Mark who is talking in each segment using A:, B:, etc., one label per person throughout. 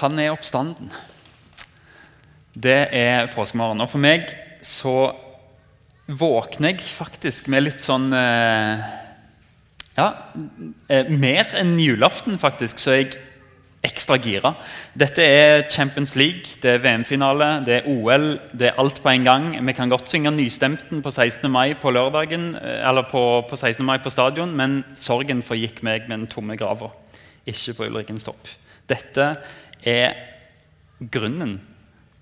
A: han er oppstanden. Det er påskemorgen. Og for meg så våkner jeg faktisk med litt sånn eh, Ja, eh, mer enn julaften, faktisk, så er jeg ekstra gira. Dette er Champions League, det er VM-finale, det er OL. Det er alt på en gang. Vi kan godt synge Nystemten på 16. mai på lørdagen, eh, eller på, på 16. mai på stadion, men sorgen forgikk meg med den tomme grava. Ikke på Ulrikkens topp. Dette er grunnen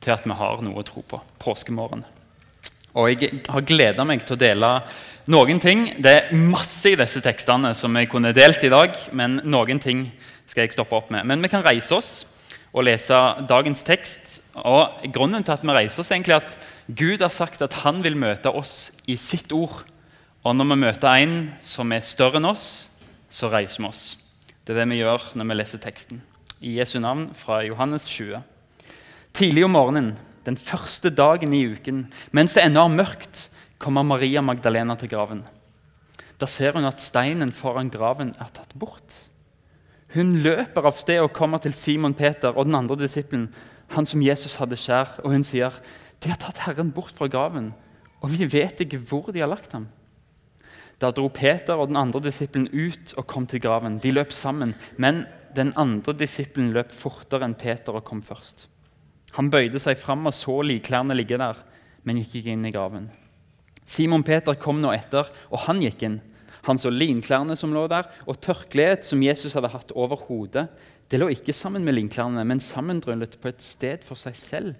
A: til at vi har noe å tro på. Påskemorgen. Og jeg har gleda meg til å dele noen ting. Det er masse i disse tekstene som jeg kunne delt i dag, men noen ting skal jeg stoppe opp med. Men vi kan reise oss og lese dagens tekst. Og Grunnen til at vi reiser oss, er at Gud har sagt at han vil møte oss i sitt ord. Og når vi møter en som er større enn oss, så reiser vi oss. Det er det vi gjør når vi leser teksten. I Jesu navn fra Johannes 20. Tidlig om morgenen, den første dagen i uken, mens det ennå er mørkt, kommer Maria Magdalena til graven. Da ser hun at steinen foran graven er tatt bort. Hun løper av sted og kommer til Simon Peter og den andre disippelen, han som Jesus hadde skjær, og hun sier, 'De har tatt Herren bort fra graven, og vi vet ikke hvor de har lagt ham.' Da dro Peter og den andre disippelen ut og kom til graven. De løp sammen, men den andre disippelen løp fortere enn Peter og kom først. Han bøyde seg fram og så likklærne ligge der, men gikk ikke inn i graven. Simon Peter kom nå etter, og han gikk inn. Han så linklærne som lå der, og tørkleet som Jesus hadde hatt over hodet. Det lå ikke sammen med linklærne, men sammenrullet på et sted for seg selv.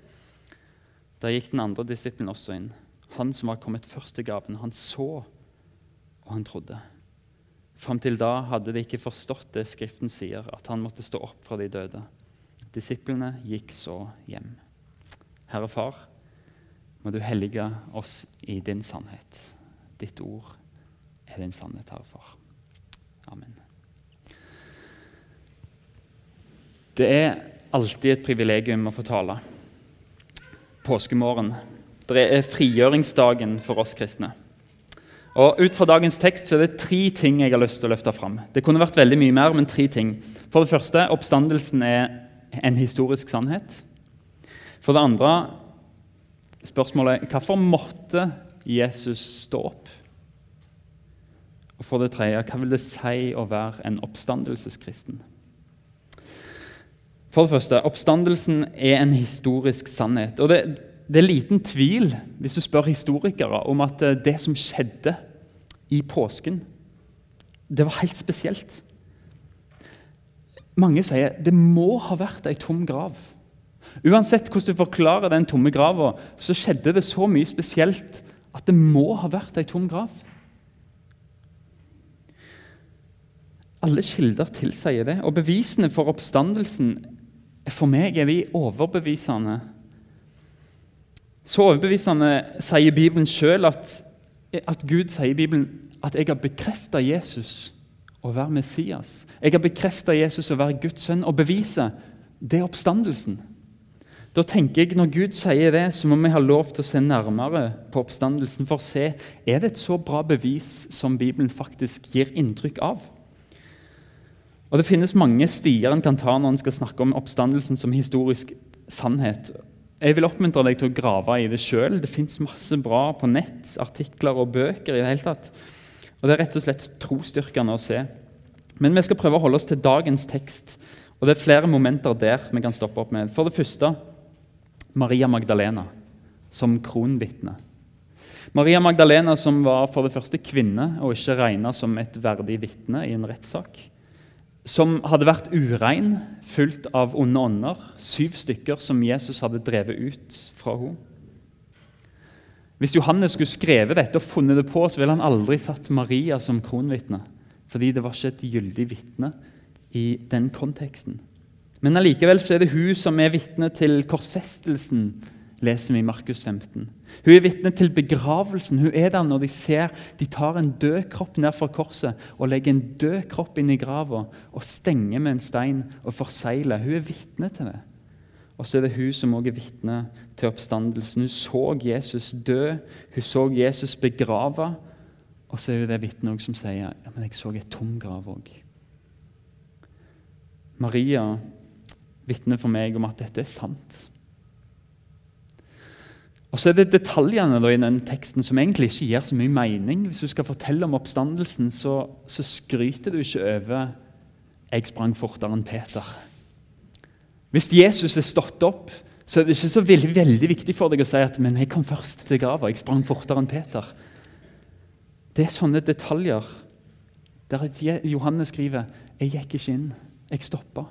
A: Da gikk den andre disippelen også inn. Han som var kommet først til graven. Han så, og han trodde. Fram til da hadde de ikke forstått det Skriften sier, at han måtte stå opp fra de døde. Disiplene gikk så hjem. Herre Far, må du hellige oss i din sannhet. Ditt ord er din sannhet, Herre Far. Amen. Det er alltid et privilegium å få tale. Påskemorgen. Det er frigjøringsdagen for oss kristne. Og Ut fra dagens tekst så er det tre ting jeg har lyst til å løfte fram. Det kunne vært veldig mye mer, men tre ting. For det første, oppstandelsen er en historisk sannhet. For det andre, spørsmålet hvorfor måtte Jesus stå opp? Og for det tredje, hva vil det si å være en oppstandelseskristen? For det første, Oppstandelsen er en historisk sannhet. og det, det er liten tvil hvis du spør historikere, om at det som skjedde i påsken, det var helt spesielt. Mange sier det må ha vært ei tom grav. Uansett hvordan du forklarer den tomme grava, så skjedde det så mye spesielt at det må ha vært ei tom grav. Alle kilder tilsier det, og bevisene for oppstandelsen for meg er de overbevisende. Så overbevisende sier Bibelen sjøl at, at Gud sier i Bibelen at jeg har bekrefta Jesus å være Messias. Jeg har bekrefta Jesus å være Guds sønn. Og beviset, det er oppstandelsen. Da tenker jeg, Når Gud sier det, så må vi ha lov til å se nærmere på oppstandelsen for å se er det et så bra bevis som Bibelen faktisk gir inntrykk av. Og Det finnes mange stier en kan ta når en skal snakke om oppstandelsen som historisk sannhet. Jeg vil oppmuntre deg til å grave i det sjøl. Det fins masse bra på nett, artikler og bøker. i det hele tatt. Og Det er rett og slett trosstyrkende å se. Men vi skal prøve å holde oss til dagens tekst. Og Det er flere momenter der vi kan stoppe opp med. For det første Maria Magdalena som kronvitne. Maria Magdalena som var for det første kvinne og ikke regna som et verdig vitne i en rettssak. Som hadde vært urein, fullt av onde ånder. Syv stykker som Jesus hadde drevet ut fra henne. Hvis Johannes skulle skrevet dette og funnet det på, så ville han aldri satt Maria som kronvitne. Fordi det var ikke et gyldig vitne i den konteksten. Men allikevel så er det hun som er vitne til korsfestelsen, leser vi i Markus 15. Hun er vitne til begravelsen. Hun er der når de ser de tar en død kropp ned fra korset og legger en død kropp inn i grava og stenger med en stein og forsegler. Hun er vitne til det. Og så er det hun som også er vitne til oppstandelsen. Hun så Jesus dø, hun så Jesus begrave. Og så er det vitnet som sier ja, men jeg så et tom grav òg. Maria vitner for meg om at dette er sant. Og så er det detaljene da, i den teksten som egentlig ikke gir så mye mening. Hvis du skal fortelle om oppstandelsen, så, så skryter du ikke over 'jeg sprang fortere enn Peter'. Hvis Jesus er stått opp, så er det ikke så veldig, veldig viktig for deg å si at 'men jeg kom først til grava, jeg sprang fortere enn Peter'. Det er sånne detaljer der Johannes skriver 'jeg gikk ikke inn, jeg stoppa'.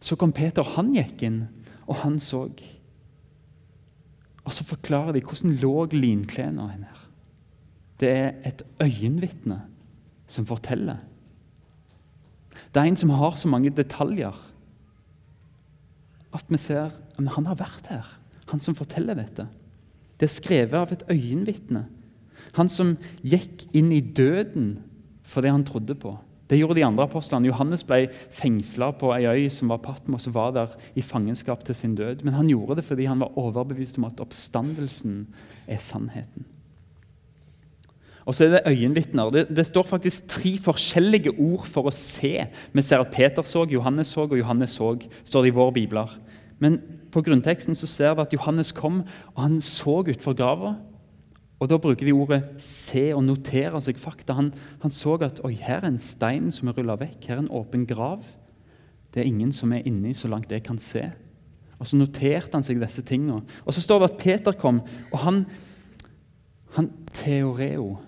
A: Så kom Peter, han gikk inn, og han så. Og så forklarer de hvordan lå linklærne her. Det er et øyenvitne som forteller. Det er en som har så mange detaljer at vi ser at han har vært her. Han som forteller dette. Det er skrevet av et øyenvitne. Han som gikk inn i døden for det han trodde på. Det gjorde de andre apostlene. Johannes ble fengsla på ei øy som var Patmos og var der i fangenskap til sin død. Men han gjorde det fordi han var overbevist om at oppstandelsen er sannheten. Og så er det øyenvitner. Det, det, står faktisk tre forskjellige ord for å se. Vi ser at Peter så, Johannes så og Johannes så, står det i våre bibler. Men på grunnteksten så ser vi at Johannes kom, og han så utfor grava. Og Da bruker de ordet 'se' og notere seg fakta. Han, han så at oi, her er en stein som er rulla vekk. Her er en åpen grav. Det er ingen som er inni, så langt jeg kan se. Og Så noterte han seg disse tingene. Og Så står det at Peter kom, og han, han teoreo.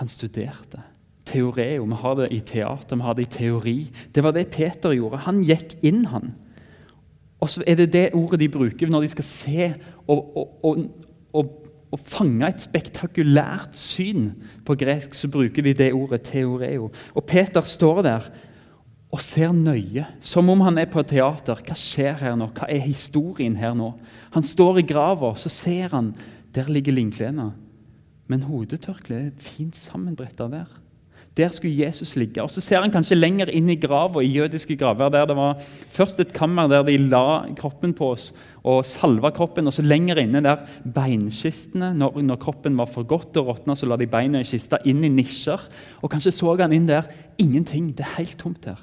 A: Han studerte. Teoreo. Vi har det i teater, vi har det i teori. Det var det Peter gjorde. Han gikk inn, han. Og så er det det ordet de bruker når de skal se og, og, og, og å fange et spektakulært syn. På gresk så bruker de det ordet teoreo. Og Peter står der og ser nøye, som om han er på et teater. Hva skjer her nå? Hva er historien her nå? Han står i grava, så ser han der ligger linklena. Men hodetørkleet er fint sammenbretta der. Der skulle Jesus ligge. Og Så ser han kanskje lenger inn i grava, i jødiske graver, der det var først et kammer der de la kroppen på oss og salva kroppen. Og så lenger inne der beinkistene. Når, når kroppen var for godt og råtna, så la de beina i kista inn i nisjer. Og kanskje så han inn der. Ingenting. Det er helt tomt der.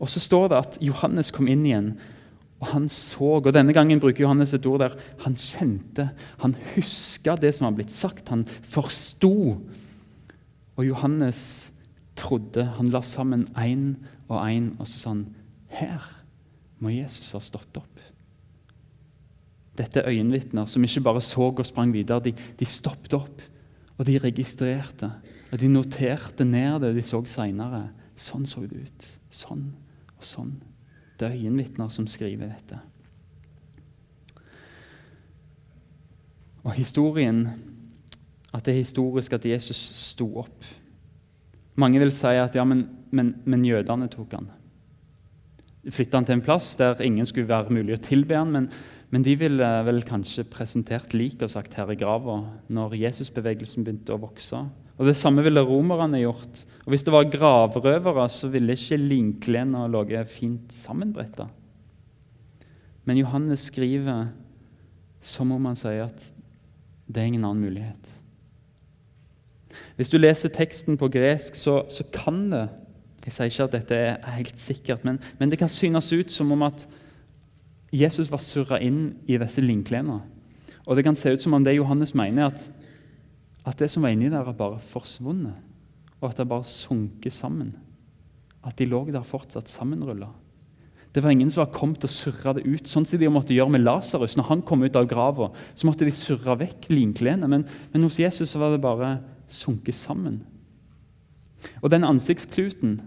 A: Og så står det at Johannes kom inn igjen, og han så. Og denne gangen bruker Johannes et ord der han kjente. Han huska det som var blitt sagt. Han forsto og Johannes trodde. Han la sammen én og én, og så sa han her må Jesus ha stått opp. Dette er øyenvitner som ikke bare så og sprang videre. De, de stoppet opp, og de registrerte. Og de noterte ned det de så seinere. Sånn så det ut. Sånn og sånn. Det er øyenvitner som skriver dette. Og historien at det er historisk at Jesus sto opp. Mange vil si at ja, men, men, men jødene tok han. Flytta han til en plass der ingen skulle være mulig å tilbe han, men, men de ville vel kanskje presentert liket og sagt 'her i grava' når Jesusbevegelsen begynte å vokse. Og Det samme ville romerne gjort. Og Hvis det var gravrøvere, så ville ikke linklena ligget fint sammenbretta. Men Johannes skriver som om han sier at det er ingen annen mulighet. Hvis du leser teksten på gresk, så, så kan det Jeg sier ikke at dette er helt sikkert, men, men det kan synes ut som om at Jesus var surra inn i disse linklærne. Og det kan se ut som om det Johannes mener, at, at det som var inni der, er bare forsvunnet. Og at det bare sunket sammen. At de lå der fortsatt sammenrulla. Det var ingen som var kommet og surra det ut, sånn som de måtte gjøre med Lasarus. Når han kom ut av grava, så måtte de surre vekk linklærne. Men, men hos Jesus var det bare sunket sammen. Og den ansiktskluten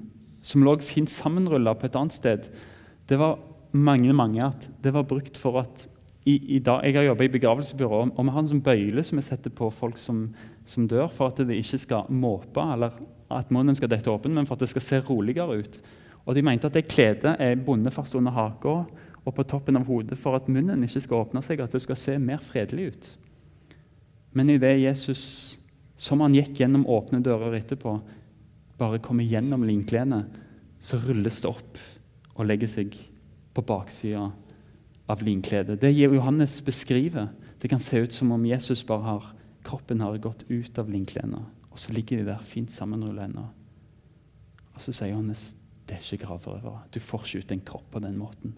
A: som lå fint sammenrulla på et annet sted, det var mange mange at det var brukt for at i, i dag, Jeg har jobba i begravelsesbyrå, og vi har en sånn bøyle som vi setter på folk som, som, dør, for at det ikke skal måpe, eller at munnen skal dette åpen, men for at det skal se roligere ut. Og De mente at det kledet er bundet fast under haka og på toppen av hodet for at munnen ikke skal åpne seg, at det skal se mer fredelig ut. Men idet Jesus som han gikk gjennom åpne dører etterpå, bare kommer gjennom linklenet, så rulles det opp og legger seg på baksida av linkledet. Det Johannes beskriver, det kan se ut som om Jesus bare har kroppen har gått ut av linklærne, og så ligger de der fint sammenrulla ennå. Og så sier Johannes det er ikke gravrøvere. Du får ikke ut en kropp på den måten.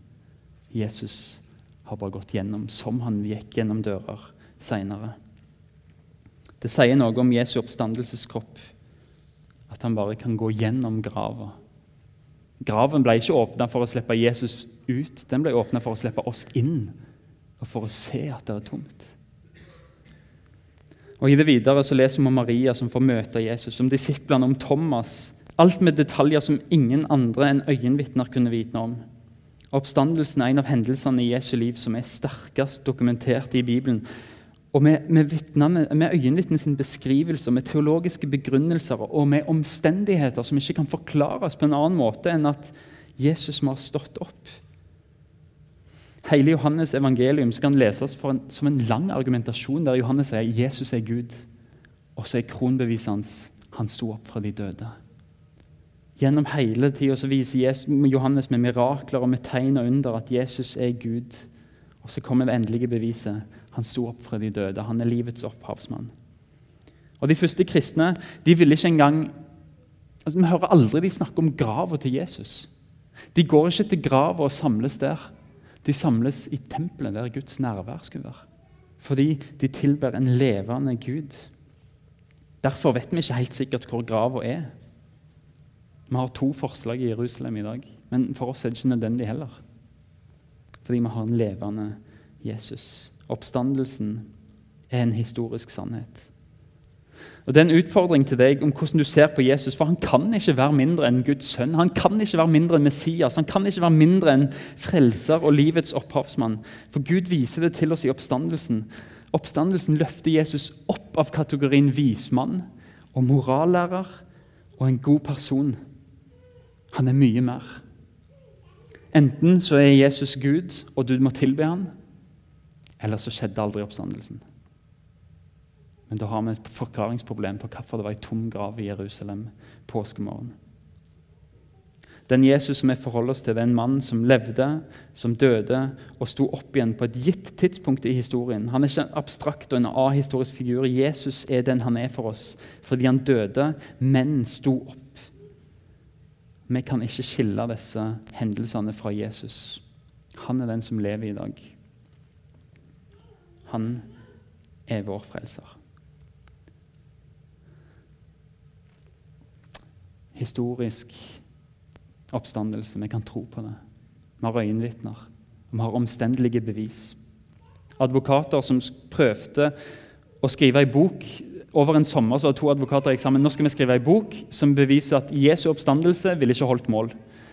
A: Jesus har bare gått gjennom som han gikk gjennom dører seinere. Det sier noe om Jesu oppstandelseskropp, at han bare kan gå gjennom grava. Graven ble ikke åpna for å slippe Jesus ut, den ble åpna for å slippe oss inn og for å se at det er tomt. Og I det videre så leser vi om Maria som får møte Jesus, om disiplene, om Thomas. Alt med detaljer som ingen andre enn øyenvitner kunne vite om. Oppstandelsen er en av hendelsene i Jesu liv som er sterkest dokumentert i Bibelen. Og Med, med, med øyenvitnens beskrivelser, med teologiske begrunnelser og med omstendigheter som ikke kan forklares på en annen måte enn at Jesus må ha stått opp. Hele Johannes' evangelium kan leses en, som en lang argumentasjon der Johannes sier Jesus er Gud. Og så er kronbeviset hans han sto opp fra de døde. Gjennom hele tida viser Johannes med mirakler og med tegn og under at Jesus er Gud. Og så kommer det endelige beviset. Han sto opp fra de døde. Han er livets opphavsmann. Og De første kristne de ville ikke engang altså Vi hører aldri de snakke om grava til Jesus. De går ikke til grava og samles der. De samles i tempelet der Guds nærvær skulle være. Fordi de tilber en levende Gud. Derfor vet vi ikke helt sikkert hvor grava er. Vi har to forslag i Jerusalem i dag, men for oss er det ikke nødvendig heller. Fordi vi har en levende Jesus. Oppstandelsen er en historisk sannhet. Og Det er en utfordring til deg om hvordan du ser på Jesus. For han kan ikke være mindre enn Guds sønn. Han kan ikke være mindre enn Messias. Han kan ikke være mindre enn frelser og livets opphavsmann. For Gud viser det til oss i oppstandelsen. Oppstandelsen løfter Jesus opp av kategorien vismann og morallærer og en god person. Han er mye mer. Enten så er Jesus Gud, og du må tilbe ham, eller så skjedde aldri oppstandelsen. Men da har vi et forklaringsproblem på hvorfor det var ei tom grav i Jerusalem påskemorgen. Den Jesus som vi forholder oss til, det er en mann som levde, som døde og sto opp igjen på et gitt tidspunkt i historien. Han er ikke en abstrakt og en ahistorisk figur. Jesus er den han er for oss fordi han døde, men sto opp. Vi kan ikke skille disse hendelsene fra Jesus. Han er den som lever i dag. Han er vår frelser. historisk oppstandelse. Vi kan tro på det. Vi har øyenvitner. Vi har omstendelige bevis. Advokater som prøvde å skrive en bok Over en sommer så var to advokater i eksamen. Nå skal vi skrive en bok som beviser at Jesu oppstandelse ville ikke holdt mål.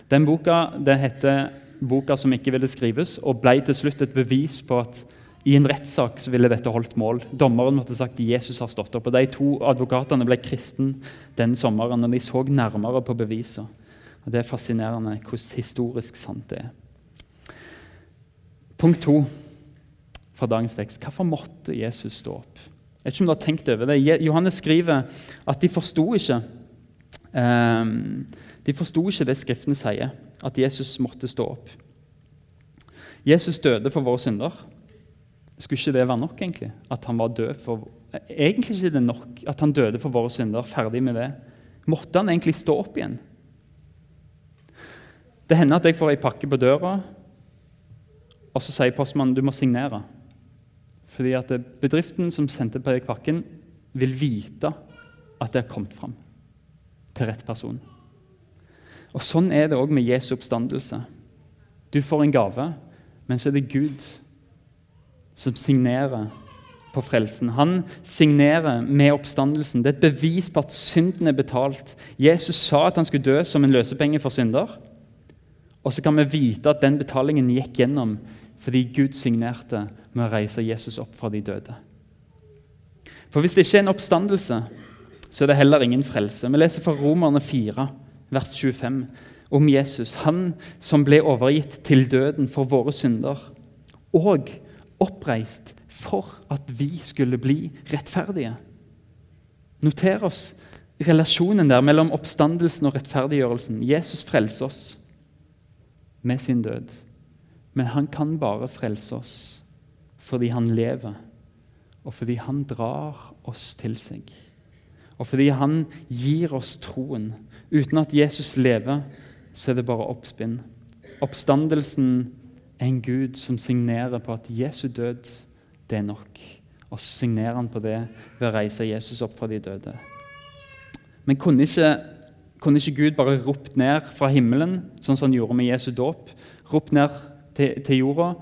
A: Den boka det heter 'Boka som ikke ville skrives', og ble til slutt et bevis på at i en rettssak ville dette holdt mål. Dommeren måtte sagt Jesus har stått opp. og De to advokatene ble kristen den sommeren, og de så nærmere på bevisene. Det er fascinerende hvordan historisk sant det er. Punkt to fra dagens tekst. Hvorfor måtte Jesus stå opp? Jeg vet ikke om du har tenkt over det. Johannes skriver at de forsto ikke um, de forsto ikke det Skriftene sier, at Jesus måtte stå opp. Jesus døde for våre synder. Skulle ikke det være nok, egentlig? At han var død for Egentlig ikke det nok at han døde for våre synder. Ferdig med det. Måtte han egentlig stå opp igjen? Det hender at jeg får ei pakke på døra, og så sier postmannen du må signere. Fordi at bedriften som sendte på deg pakken, vil vite at det har kommet fram til rett person. Og Sånn er det òg med Jesu oppstandelse. Du får en gave, men så er det Gud som signerer på frelsen. Han signerer med oppstandelsen. Det er et bevis på at synden er betalt. Jesus sa at han skulle dø som en løsepenge for synder. Og så kan vi vite at den betalingen gikk gjennom fordi Gud signerte med å reise Jesus opp fra de døde. For hvis det ikke er en oppstandelse, så er det heller ingen frelse. Vi leser fra Romerne 4, vers 25, om Jesus, han som ble overgitt til døden for våre synder, og oppreist for at vi skulle bli rettferdige. Noter oss relasjonen der mellom oppstandelsen og rettferdiggjørelsen. Jesus frelser oss med sin død, men han kan bare frelse oss fordi han lever, og fordi han drar oss til seg. Og fordi han gir oss troen. Uten at Jesus lever, så er det bare oppspinn. Oppstandelsen en Gud som signerer på at Jesu død, det er nok. Og så signerer han på det ved å reise Jesus opp fra de døde. Men kunne ikke, kunne ikke Gud bare ropt ned fra himmelen, sånn som han gjorde med Jesu dåp? Ropt ned til, til jorda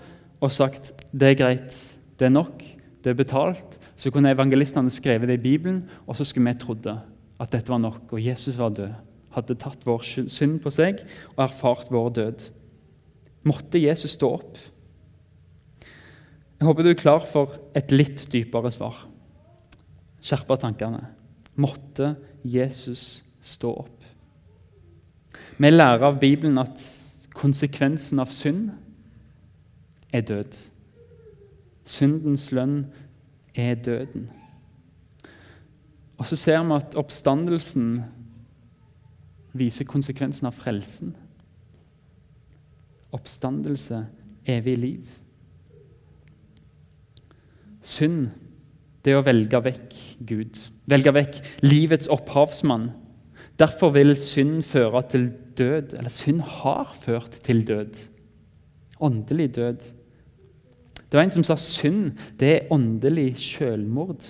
A: og sagt det er greit, det er nok, det er betalt. Så kunne evangelistene skrevet det i Bibelen, og så skulle vi trodd at dette var nok, og Jesus var død. Hadde tatt vår synd på seg og erfart vår død. Måtte Jesus stå opp? Jeg håper du er klar for et litt dypere svar. Skjerpe tankene. Måtte Jesus stå opp? Vi lærer av Bibelen at konsekvensen av synd er død. Syndens lønn er døden. Og så ser vi at oppstandelsen viser konsekvensen av frelsen. Oppstandelse, evig liv. Synd, det er å velge vekk Gud. Velge vekk livets opphavsmann. Derfor vil synd føre til død. Eller synd har ført til død. Åndelig død. Det var en som sa synd det er åndelig selvmord.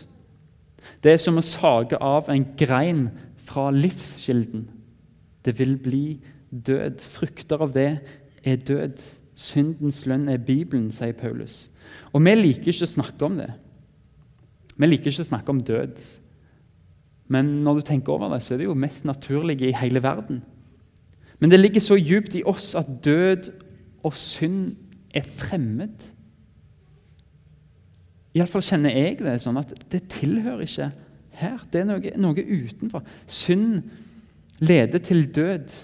A: Det er som å sage av en grein fra livskilden. Det vil bli død. Frukter av det er død. Syndens lønn er Bibelen, sier Paulus. Og vi liker ikke å snakke om det. Vi liker ikke å snakke om død. Men når du tenker over det, så er det jo mest naturlige i hele verden. Men det ligger så djupt i oss at død og synd er fremmed. Iallfall kjenner jeg det sånn at det tilhører ikke her. Det er noe, noe utenfor. Synd leder til død.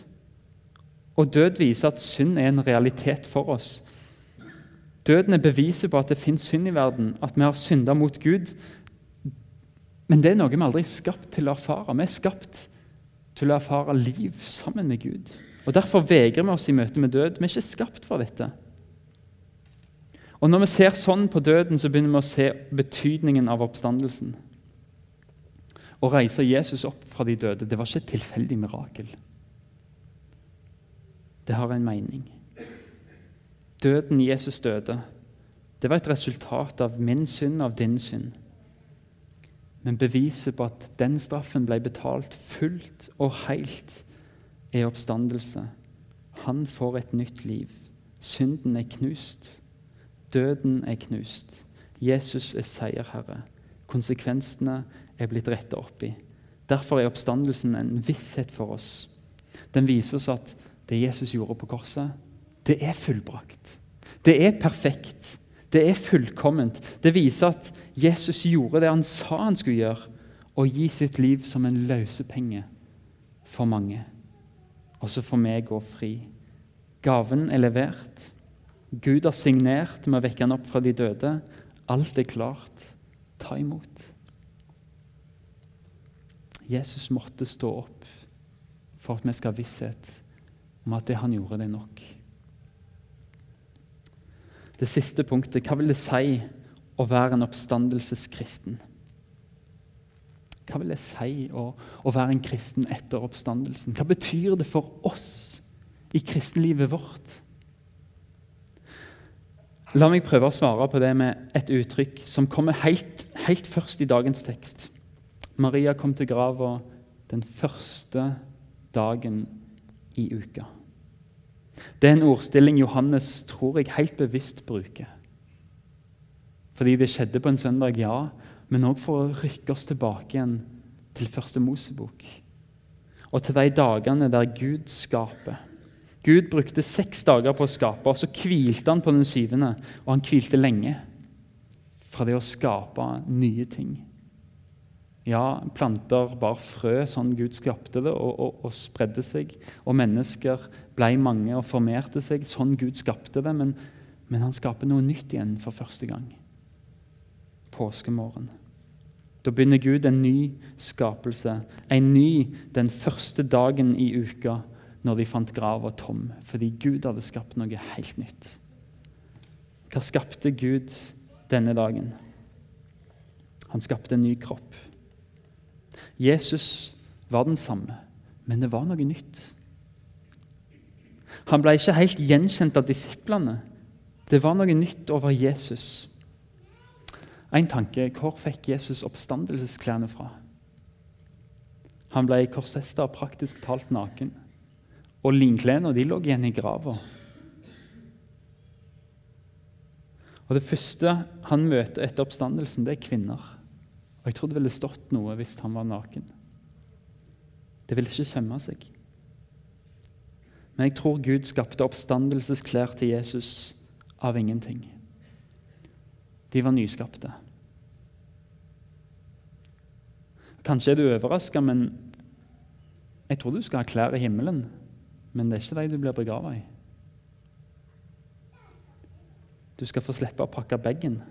A: Og død viser at synd er en realitet for oss. Døden er beviset på at det fins synd i verden, at vi har synda mot Gud. Men det er noe vi aldri er skapt til å erfare. Vi er skapt til å erfare liv sammen med Gud. Og Derfor vegrer vi oss i møte med død. Vi er ikke skapt for dette. Og Når vi ser sånn på døden, så begynner vi å se betydningen av oppstandelsen. Å reise Jesus opp fra de døde det var ikke et tilfeldig mirakel. Det har en mening. Døden Jesus døde, det var et resultat av min synd, av din synd. Men beviset på at den straffen ble betalt fullt og helt, er oppstandelse. Han får et nytt liv. Synden er knust. Døden er knust. Jesus er seierherre. Konsekvensene er blitt retta opp i. Derfor er oppstandelsen en visshet for oss. Den viser oss at det Jesus gjorde på korset, det er fullbrakt. Det er perfekt. Det er fullkomment. Det viser at Jesus gjorde det han sa han skulle gjøre, å gi sitt liv som en løsepenge for mange. Også for meg gå fri. Gaven er levert. Gud har signert med å vekke han opp fra de døde. Alt er klart. Ta imot. Jesus måtte stå opp for at vi skal ha visshet om at det han gjorde, det er nok. Det siste punktet hva vil det si å være en oppstandelseskristen? Hva vil det si å, å være en kristen etter oppstandelsen? Hva betyr det for oss i kristenlivet vårt? La meg prøve å svare på det med et uttrykk som kommer helt, helt først i dagens tekst. Maria kom til grava den første dagen i uka. Det er en ordstilling Johannes tror jeg helt bevisst bruker. Fordi det skjedde på en søndag, ja, men òg for å rykke oss tilbake igjen til første Mosebok. Og til de dagene der Gud skaper. Gud brukte seks dager på å skape, og så hvilte han på den syvende. Og han hvilte lenge fra det å skape nye ting. Ja, planter bar frø sånn Gud skapte det, og, og, og spredde seg. Og mennesker ble mange og formerte seg sånn Gud skapte det. Men, men han skaper noe nytt igjen for første gang. Påskemorgen. Da begynner Gud en ny skapelse. En ny den første dagen i uka når de fant grava tom, fordi Gud hadde skapt noe helt nytt. Hva skapte Gud denne dagen? Han skapte en ny kropp. Jesus var den samme, men det var noe nytt. Han ble ikke helt gjenkjent av disiplene. Det var noe nytt over Jesus. En tanke hvor fikk Jesus oppstandelsesklærne fra? Han ble korsfesta praktisk talt naken. Og linklærne lå igjen i grava. Og Det første han møter etter oppstandelsen, det er kvinner. Og Jeg tror det ville stått noe hvis han var naken. Det ville ikke sømme seg. Men jeg tror Gud skapte oppstandelsesklær til Jesus av ingenting. De var nyskapte. Kanskje er du overraska, men jeg tror du skal ha klær i himmelen. Men det er ikke de du blir begrava i. Du skal få slippe å pakke bagen.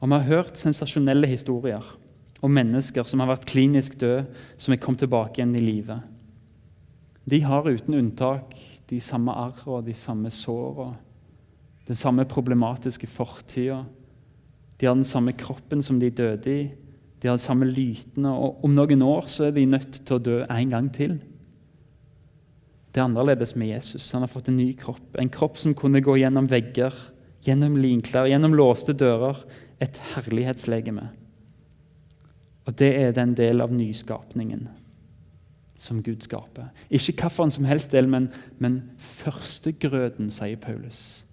A: Og Vi har hørt sensasjonelle historier om mennesker som har vært klinisk døde, som er kommet tilbake igjen i live. De har uten unntak de samme arrene, de samme sårene, den samme problematiske fortida. De har den samme kroppen som de døde i. De har de samme lytene. Og om noen år så er de nødt til å dø en gang til. Det er annerledes med Jesus. Han har fått en ny kropp. En kropp som kunne gå gjennom vegger, gjennom linklær, gjennom låste dører. Et herlighetslegeme. Og det er den del av nyskapningen som Gud skaper. Ikke hvilken som helst del, men, men førstegrøden, sier Paulus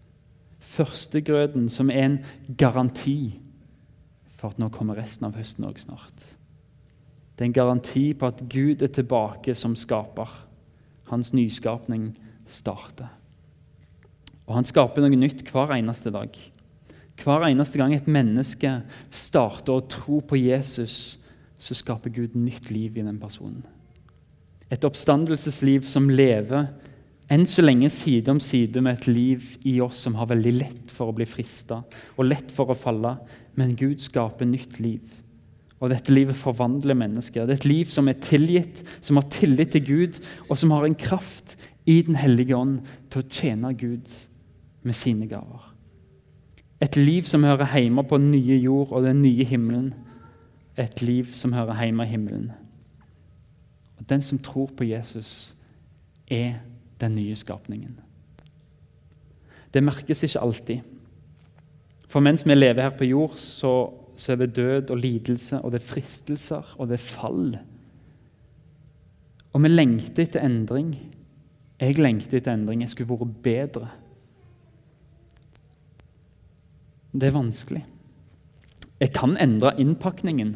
A: førstegrøden som er en garanti for at nå kommer resten av høsten òg snart. Det er en garanti på at Gud er tilbake som skaper. Hans nyskapning starter. Og han skaper noe nytt hver eneste dag. Hver eneste gang et menneske starter å tro på Jesus, så skaper Gud nytt liv i den personen. Et oppstandelsesliv som lever enn så lenge side om side med et liv i oss som har veldig lett for å bli frista og lett for å falle. Men Gud skaper nytt liv. Og dette livet forvandler mennesker. Det er et liv som er tilgitt, som har tillit til Gud, og som har en kraft i Den hellige ånd til å tjene Gud med sine gaver. Et liv som hører hjemme på den nye jord og den nye himmelen. Et liv som hører hjemme i himmelen. Og Den som tror på Jesus, er den nye skapningen. Det merkes ikke alltid. For mens vi lever her på jord, så, så er det død og lidelse, og det er fristelser, og det er fall. Og vi lengter etter endring. Jeg lengter etter endring. Jeg skulle vært bedre. Det er vanskelig. Jeg kan endre innpakningen.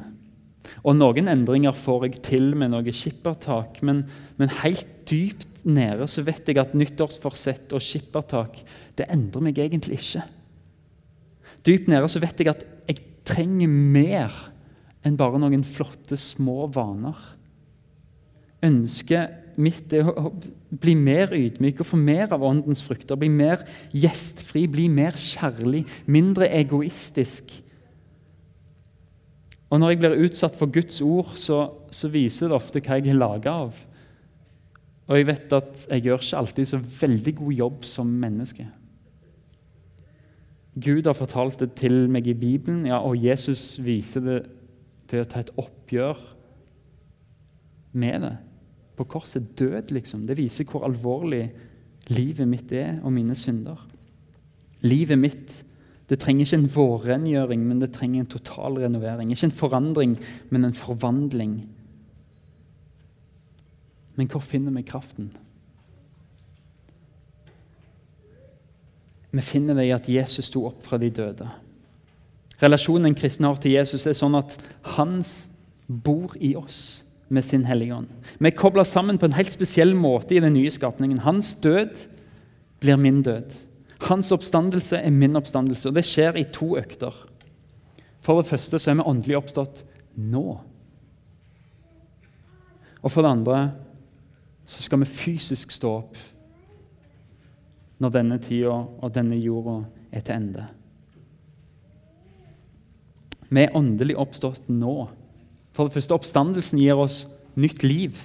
A: Og noen endringer får jeg til med noe skippertak, men, men helt dypt nede så vet jeg at nyttårsforsett og skippertak det endrer meg egentlig ikke. Dypt nede så vet jeg at jeg trenger mer enn bare noen flotte, små vaner. Ønsket mitt er å bli mer ydmyk og få mer av åndens frukter. Bli mer gjestfri, bli mer kjærlig, mindre egoistisk. Og Når jeg blir utsatt for Guds ord, så, så viser det ofte hva jeg er laga av. Og jeg vet at jeg gjør ikke alltid så veldig god jobb som menneske. Gud har fortalt det til meg i Bibelen, ja, og Jesus viser det ved å ta et oppgjør med det. På korset død, liksom. Det viser hvor alvorlig livet mitt er, og mine synder. Livet mitt det trenger ikke en vårrengjøring, men det trenger en total renovering. Ikke en forandring, men en forvandling men hvor finner vi kraften? Vi finner det i at Jesus sto opp fra de døde. Relasjonen en kristen har til Jesus, er sånn at han bor i oss med sin Hellige Ånd. Vi er kobla sammen på en helt spesiell måte i den nye skapningen. Hans død blir min død. Hans oppstandelse er min oppstandelse. Og det skjer i to økter. For det første så er vi åndelig oppstått nå. Og for det andre så skal vi fysisk stå opp når denne tida og denne jorda er til ende. Vi er åndelig oppstått nå. For det første, Oppstandelsen gir oss nytt liv.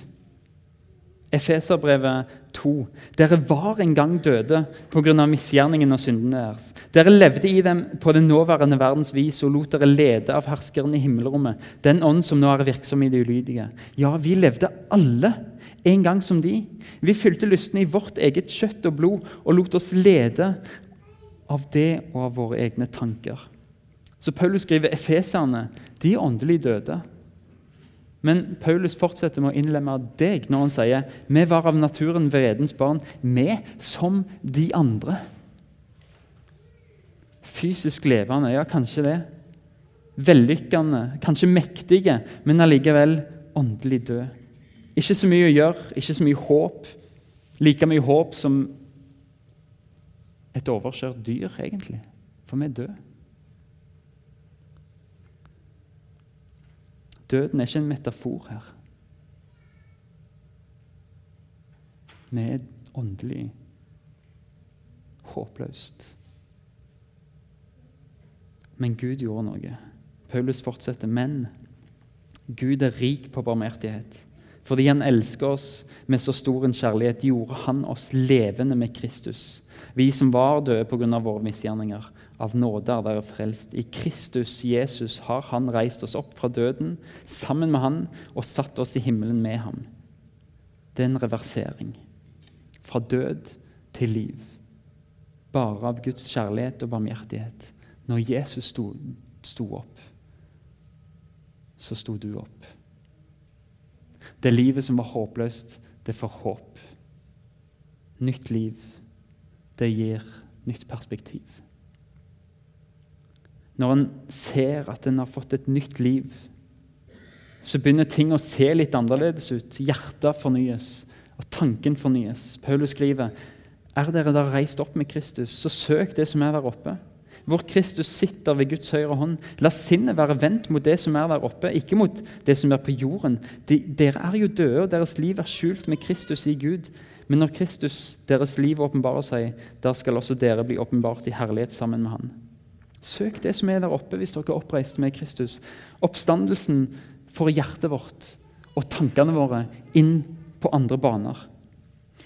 A: Efeserbrevet 2. Dere var en gang døde pga. misgjerningen og syndene deres. Dere levde i dem på den nåværende verdens vis og lot dere lede av herskeren i himmelrommet, den ånd som nå er virksom i det ulydige. Ja, vi levde alle en gang som de. Vi fylte lysten i vårt eget kjøtt og blod og lot oss lede av det og av våre egne tanker. Så Paulus skriver efeserne de er åndelig døde. Men Paulus fortsetter med å innlemme deg når han sier vi var av naturen vredens barn, vi som de andre. Fysisk levende, ja, kanskje det. Vellykkende, kanskje mektige, men allikevel åndelig død. Ikke så mye å gjøre, ikke så mye håp. Like mye håp som et overkjørt dyr, egentlig. For vi er døde. Døden er ikke en metafor her. Vi er åndelig håpløst. Men Gud gjorde noe. Paulus fortsetter. Men Gud er rik på barmhjertighet. Fordi han elsker oss med så stor en kjærlighet, gjorde han oss levende med Kristus. Vi som var døde pga. våre misgjerninger av nåde er dere frelst. I Kristus Jesus har Han reist oss opp fra døden sammen med Han og satt oss i himmelen med Ham. Det er en reversering. Fra død til liv. Bare av Guds kjærlighet og barmhjertighet. Når Jesus sto, sto opp, så sto du opp. Det livet som var håpløst, det får håp. Nytt liv. Det gir nytt perspektiv. Når en ser at en har fått et nytt liv, så begynner ting å se litt annerledes ut. Hjertet fornyes, og tanken fornyes. Paulus skriver er dere da reist opp med Kristus, så søk det som er der oppe. Hvor Kristus sitter ved Guds høyre hånd. La sinnet være vendt mot det som er der oppe, ikke mot det som er på jorden. De, dere er jo døde, og deres liv er skjult med Kristus i Gud. Men når Kristus, deres liv, åpenbarer seg, da skal også dere bli åpenbart i herlighet sammen med Han. Søk det som er der oppe hvis dere er oppreist med Kristus. Oppstandelsen får hjertet vårt og tankene våre inn på andre baner.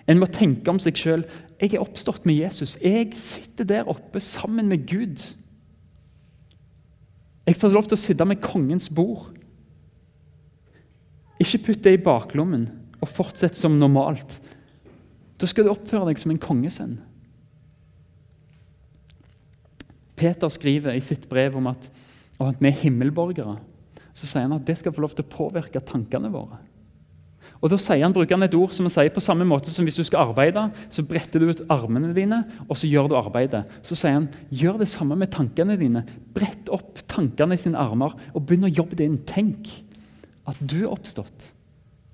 A: En må tenke om seg sjøl. Jeg er oppstått med Jesus. Jeg sitter der oppe sammen med Gud. Jeg får lov til å sitte med kongens bord. Ikke putt det i baklommen og fortsett som normalt. Da skal du oppføre deg som en kongesønn. Peter skriver i sitt brev om at, om at vi er himmelborgere, så sier han at det skal få lov til å påvirke tankene våre. Og Da sier han, bruker han et ord som han sier på samme måte som hvis du skal arbeide, så bretter du ut armene dine, og så gjør du arbeidet. Så sier han gjør det samme med tankene dine. Brett opp tankene i sine armer og begynn å jobbe det. Tenk at du er oppstått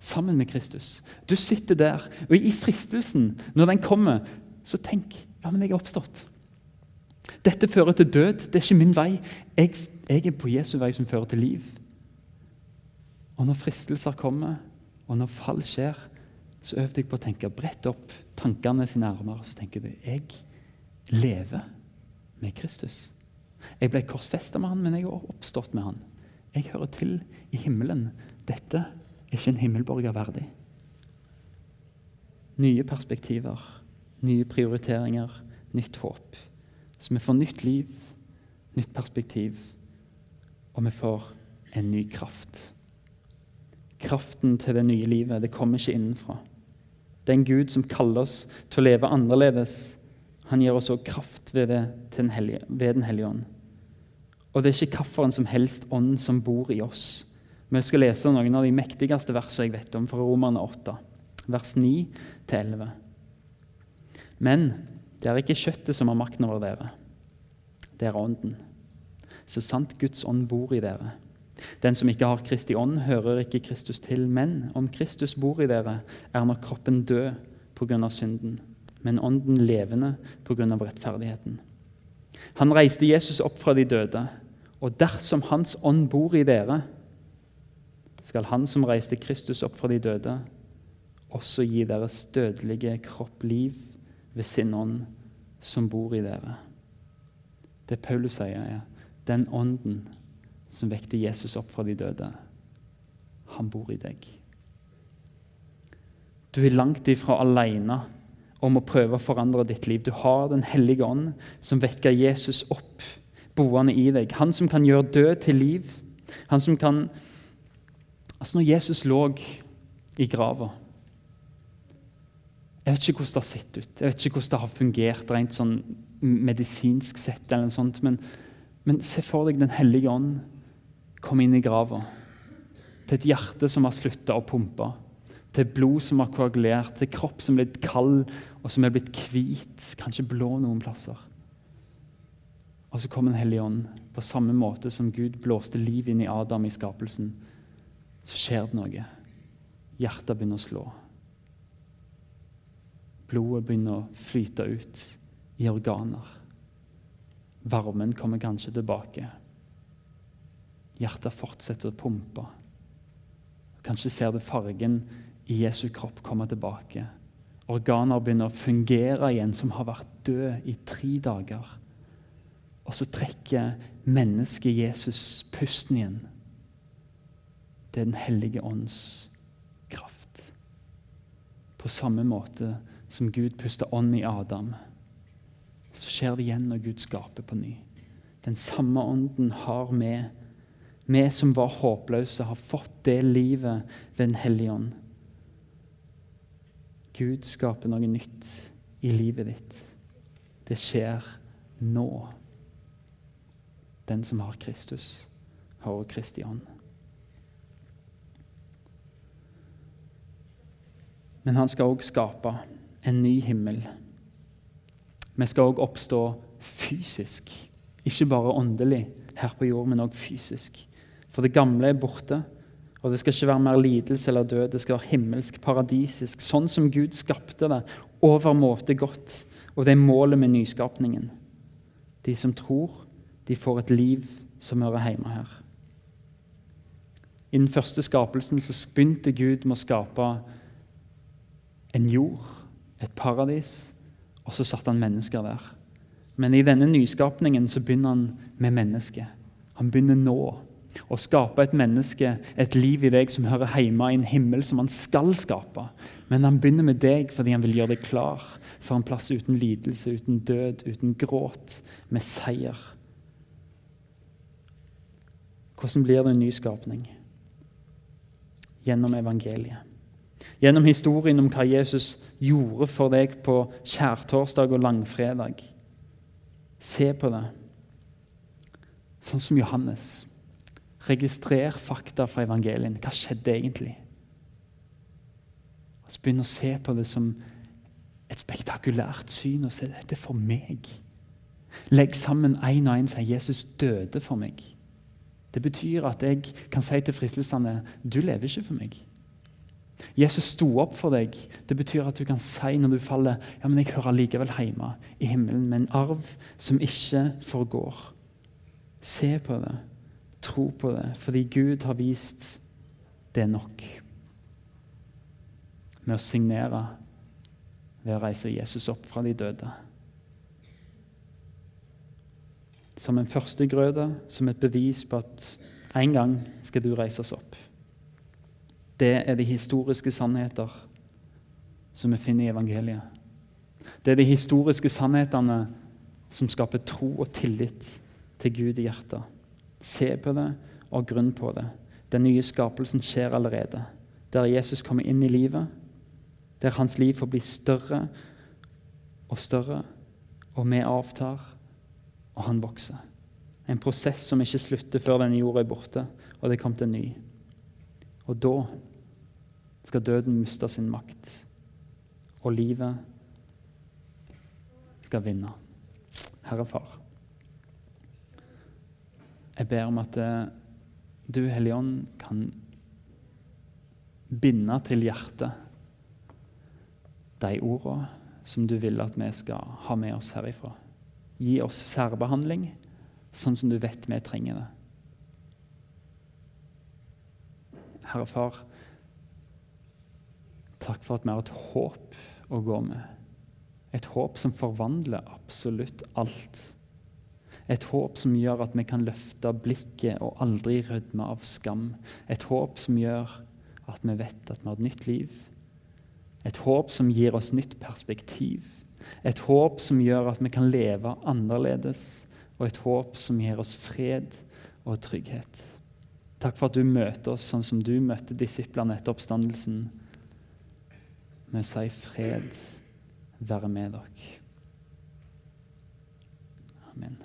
A: sammen med Kristus. Du sitter der, og i fristelsen, når den kommer, så tenk ja, men jeg er oppstått. Dette fører til død. Det er ikke min vei. Jeg, jeg er på Jesu vei som fører til liv. Og når fristelser kommer, og når fall skjer, så øv deg på å tenke bredt opp tankene sine armer. Så tenker du jeg lever med Kristus. Jeg ble korsfesta med han, men jeg har oppstått med han. Jeg hører til i himmelen. Dette er ikke en himmelborger verdig. Nye perspektiver, nye prioriteringer, nytt håp. Så vi får nytt liv, nytt perspektiv, og vi får en ny kraft. Kraften til det nye livet det kommer ikke innenfra. Den Gud som kaller oss til å leve annerledes, han gir oss også kraft ved, det, den hellige, ved Den hellige ånd. Og det er ikke hvilken som helst ånd som bor i oss. Vi skal lese noen av de mektigste versene jeg vet om, fra Romerne 8, vers 9-11. Men det er ikke kjøttet som har makten over dere. Det er ånden. Så sant Guds ånd bor i dere. Den som ikke har Kristi ånd, hører ikke Kristus til. Men om Kristus bor i dere, er nok kroppen død pga. synden, men ånden levende pga. rettferdigheten. Han reiste Jesus opp fra de døde, og dersom Hans ånd bor i dere, skal Han som reiste Kristus opp fra de døde, også gi deres dødelige kropp liv ved sin ånd som bor i dere. Det Paulus sier, er den ånden som vekte Jesus opp fra de døde, han bor i deg. Du er langt ifra alene om å prøve å forandre ditt liv. Du har Den hellige ånd, som vekker Jesus opp, boende i deg. Han som kan gjøre død til liv. Han som kan Altså, når Jesus lå i grava Jeg vet ikke hvordan det har sett ut, jeg vet ikke hvordan det har fungert rent sånn medisinsk sett, eller noe sånt, men, men se for deg Den hellige ånd komme inn i grava. Til et hjerte som har slutta å pumpe. Til blod som har koagulert, til kropp som er blitt kald og som er blitt hvit, kanskje blå noen plasser. Og så kom Den hellige ånd. På samme måte som Gud blåste liv inn i Adam i skapelsen, så skjer det noe. Hjertet begynner å slå. Blodet begynner å flyte ut i organer. Varmen kommer kanskje tilbake. Hjertet fortsetter å pumpe. Kanskje ser du fargen i Jesu kropp komme tilbake. Organer begynner å fungere igjen, som har vært døde i tre dager. Og så trekker mennesket Jesus pusten igjen. Det er Den hellige ånds kraft. På samme måte som Gud puster ånd i Adam, så skjer det igjen når Gud skaper på ny. Den samme ånden har vi. Vi som var håpløse, har fått det livet ved Den hellige ånd. Gud skaper noe nytt i livet ditt. Det skjer nå. Den som har Kristus, har også Kristi ånd. Men han skal òg skape en ny himmel. Vi skal òg oppstå fysisk, ikke bare åndelig her på jord, men òg fysisk. For det gamle er borte, og det skal ikke være mer lidelse eller død. Det skal være himmelsk, paradisisk, sånn som Gud skapte det, overmåte godt. Og det er målet med nyskapningen. De som tror, de får et liv som hører hjemme her. I den første skapelsen så begynte Gud med å skape en jord, et paradis, og så satte han mennesker der. Men i denne nyskapningen så begynner han med mennesket. Han begynner nå å skape et menneske, et liv i deg som hører hjemme i en himmel som han skal skape. Men han begynner med deg fordi han vil gjøre deg klar for en plass uten lidelse, uten død, uten gråt, med seier. Hvordan blir det en nyskapning? Gjennom evangeliet. Gjennom historien om hva Jesus gjorde for deg på skjærtorsdag og langfredag. Se på det. Sånn som Johannes. Registrer fakta fra evangelien. Hva skjedde egentlig? Og så Begynn å se på det som et spektakulært syn og se dette for meg. Legg sammen én og én og si Jesus døde for meg. Det betyr at jeg kan si til fristelsene du lever ikke for meg. Jesus sto opp for deg. Det betyr at du kan si når du faller ja, men jeg hører likevel hjemme i himmelen med en arv som ikke forgår. Se på det, tro på det, fordi Gud har vist det nok. Med å signere ved å reise Jesus opp fra de døde. Som en førstegrøde, som et bevis på at en gang skal du reises opp. Det er de historiske sannheter som vi finner i evangeliet. Det er de historiske sannhetene som skaper tro og tillit til Gud i hjertet. Se på det og grunn på det. Den nye skapelsen skjer allerede. Der Jesus kommer inn i livet, der hans liv får bli større og større, og vi avtar, og han vokser. En prosess som ikke slutter før denne jorda er borte, og det er kommet en ny. Og da skal døden miste sin makt, og livet skal vinne. Herre Far, jeg ber om at eh, du, Hellige Ånd, kan binde til hjertet de ordene som du vil at vi skal ha med oss herifra. Gi oss særbehandling, sånn som du vet vi trenger det. Herre Far, Takk for at vi har et håp å gå med. Et håp som forvandler absolutt alt. Et håp som gjør at vi kan løfte blikket og aldri rødme av skam. Et håp som gjør at vi vet at vi har et nytt liv Et håp som gir oss nytt perspektiv. Et håp som gjør at vi kan leve annerledes. Og et håp som gir oss fred og trygghet. Takk for at du møter oss sånn som du møtte disiplene etter oppstandelsen. Vi sier fred være med dere. Amen.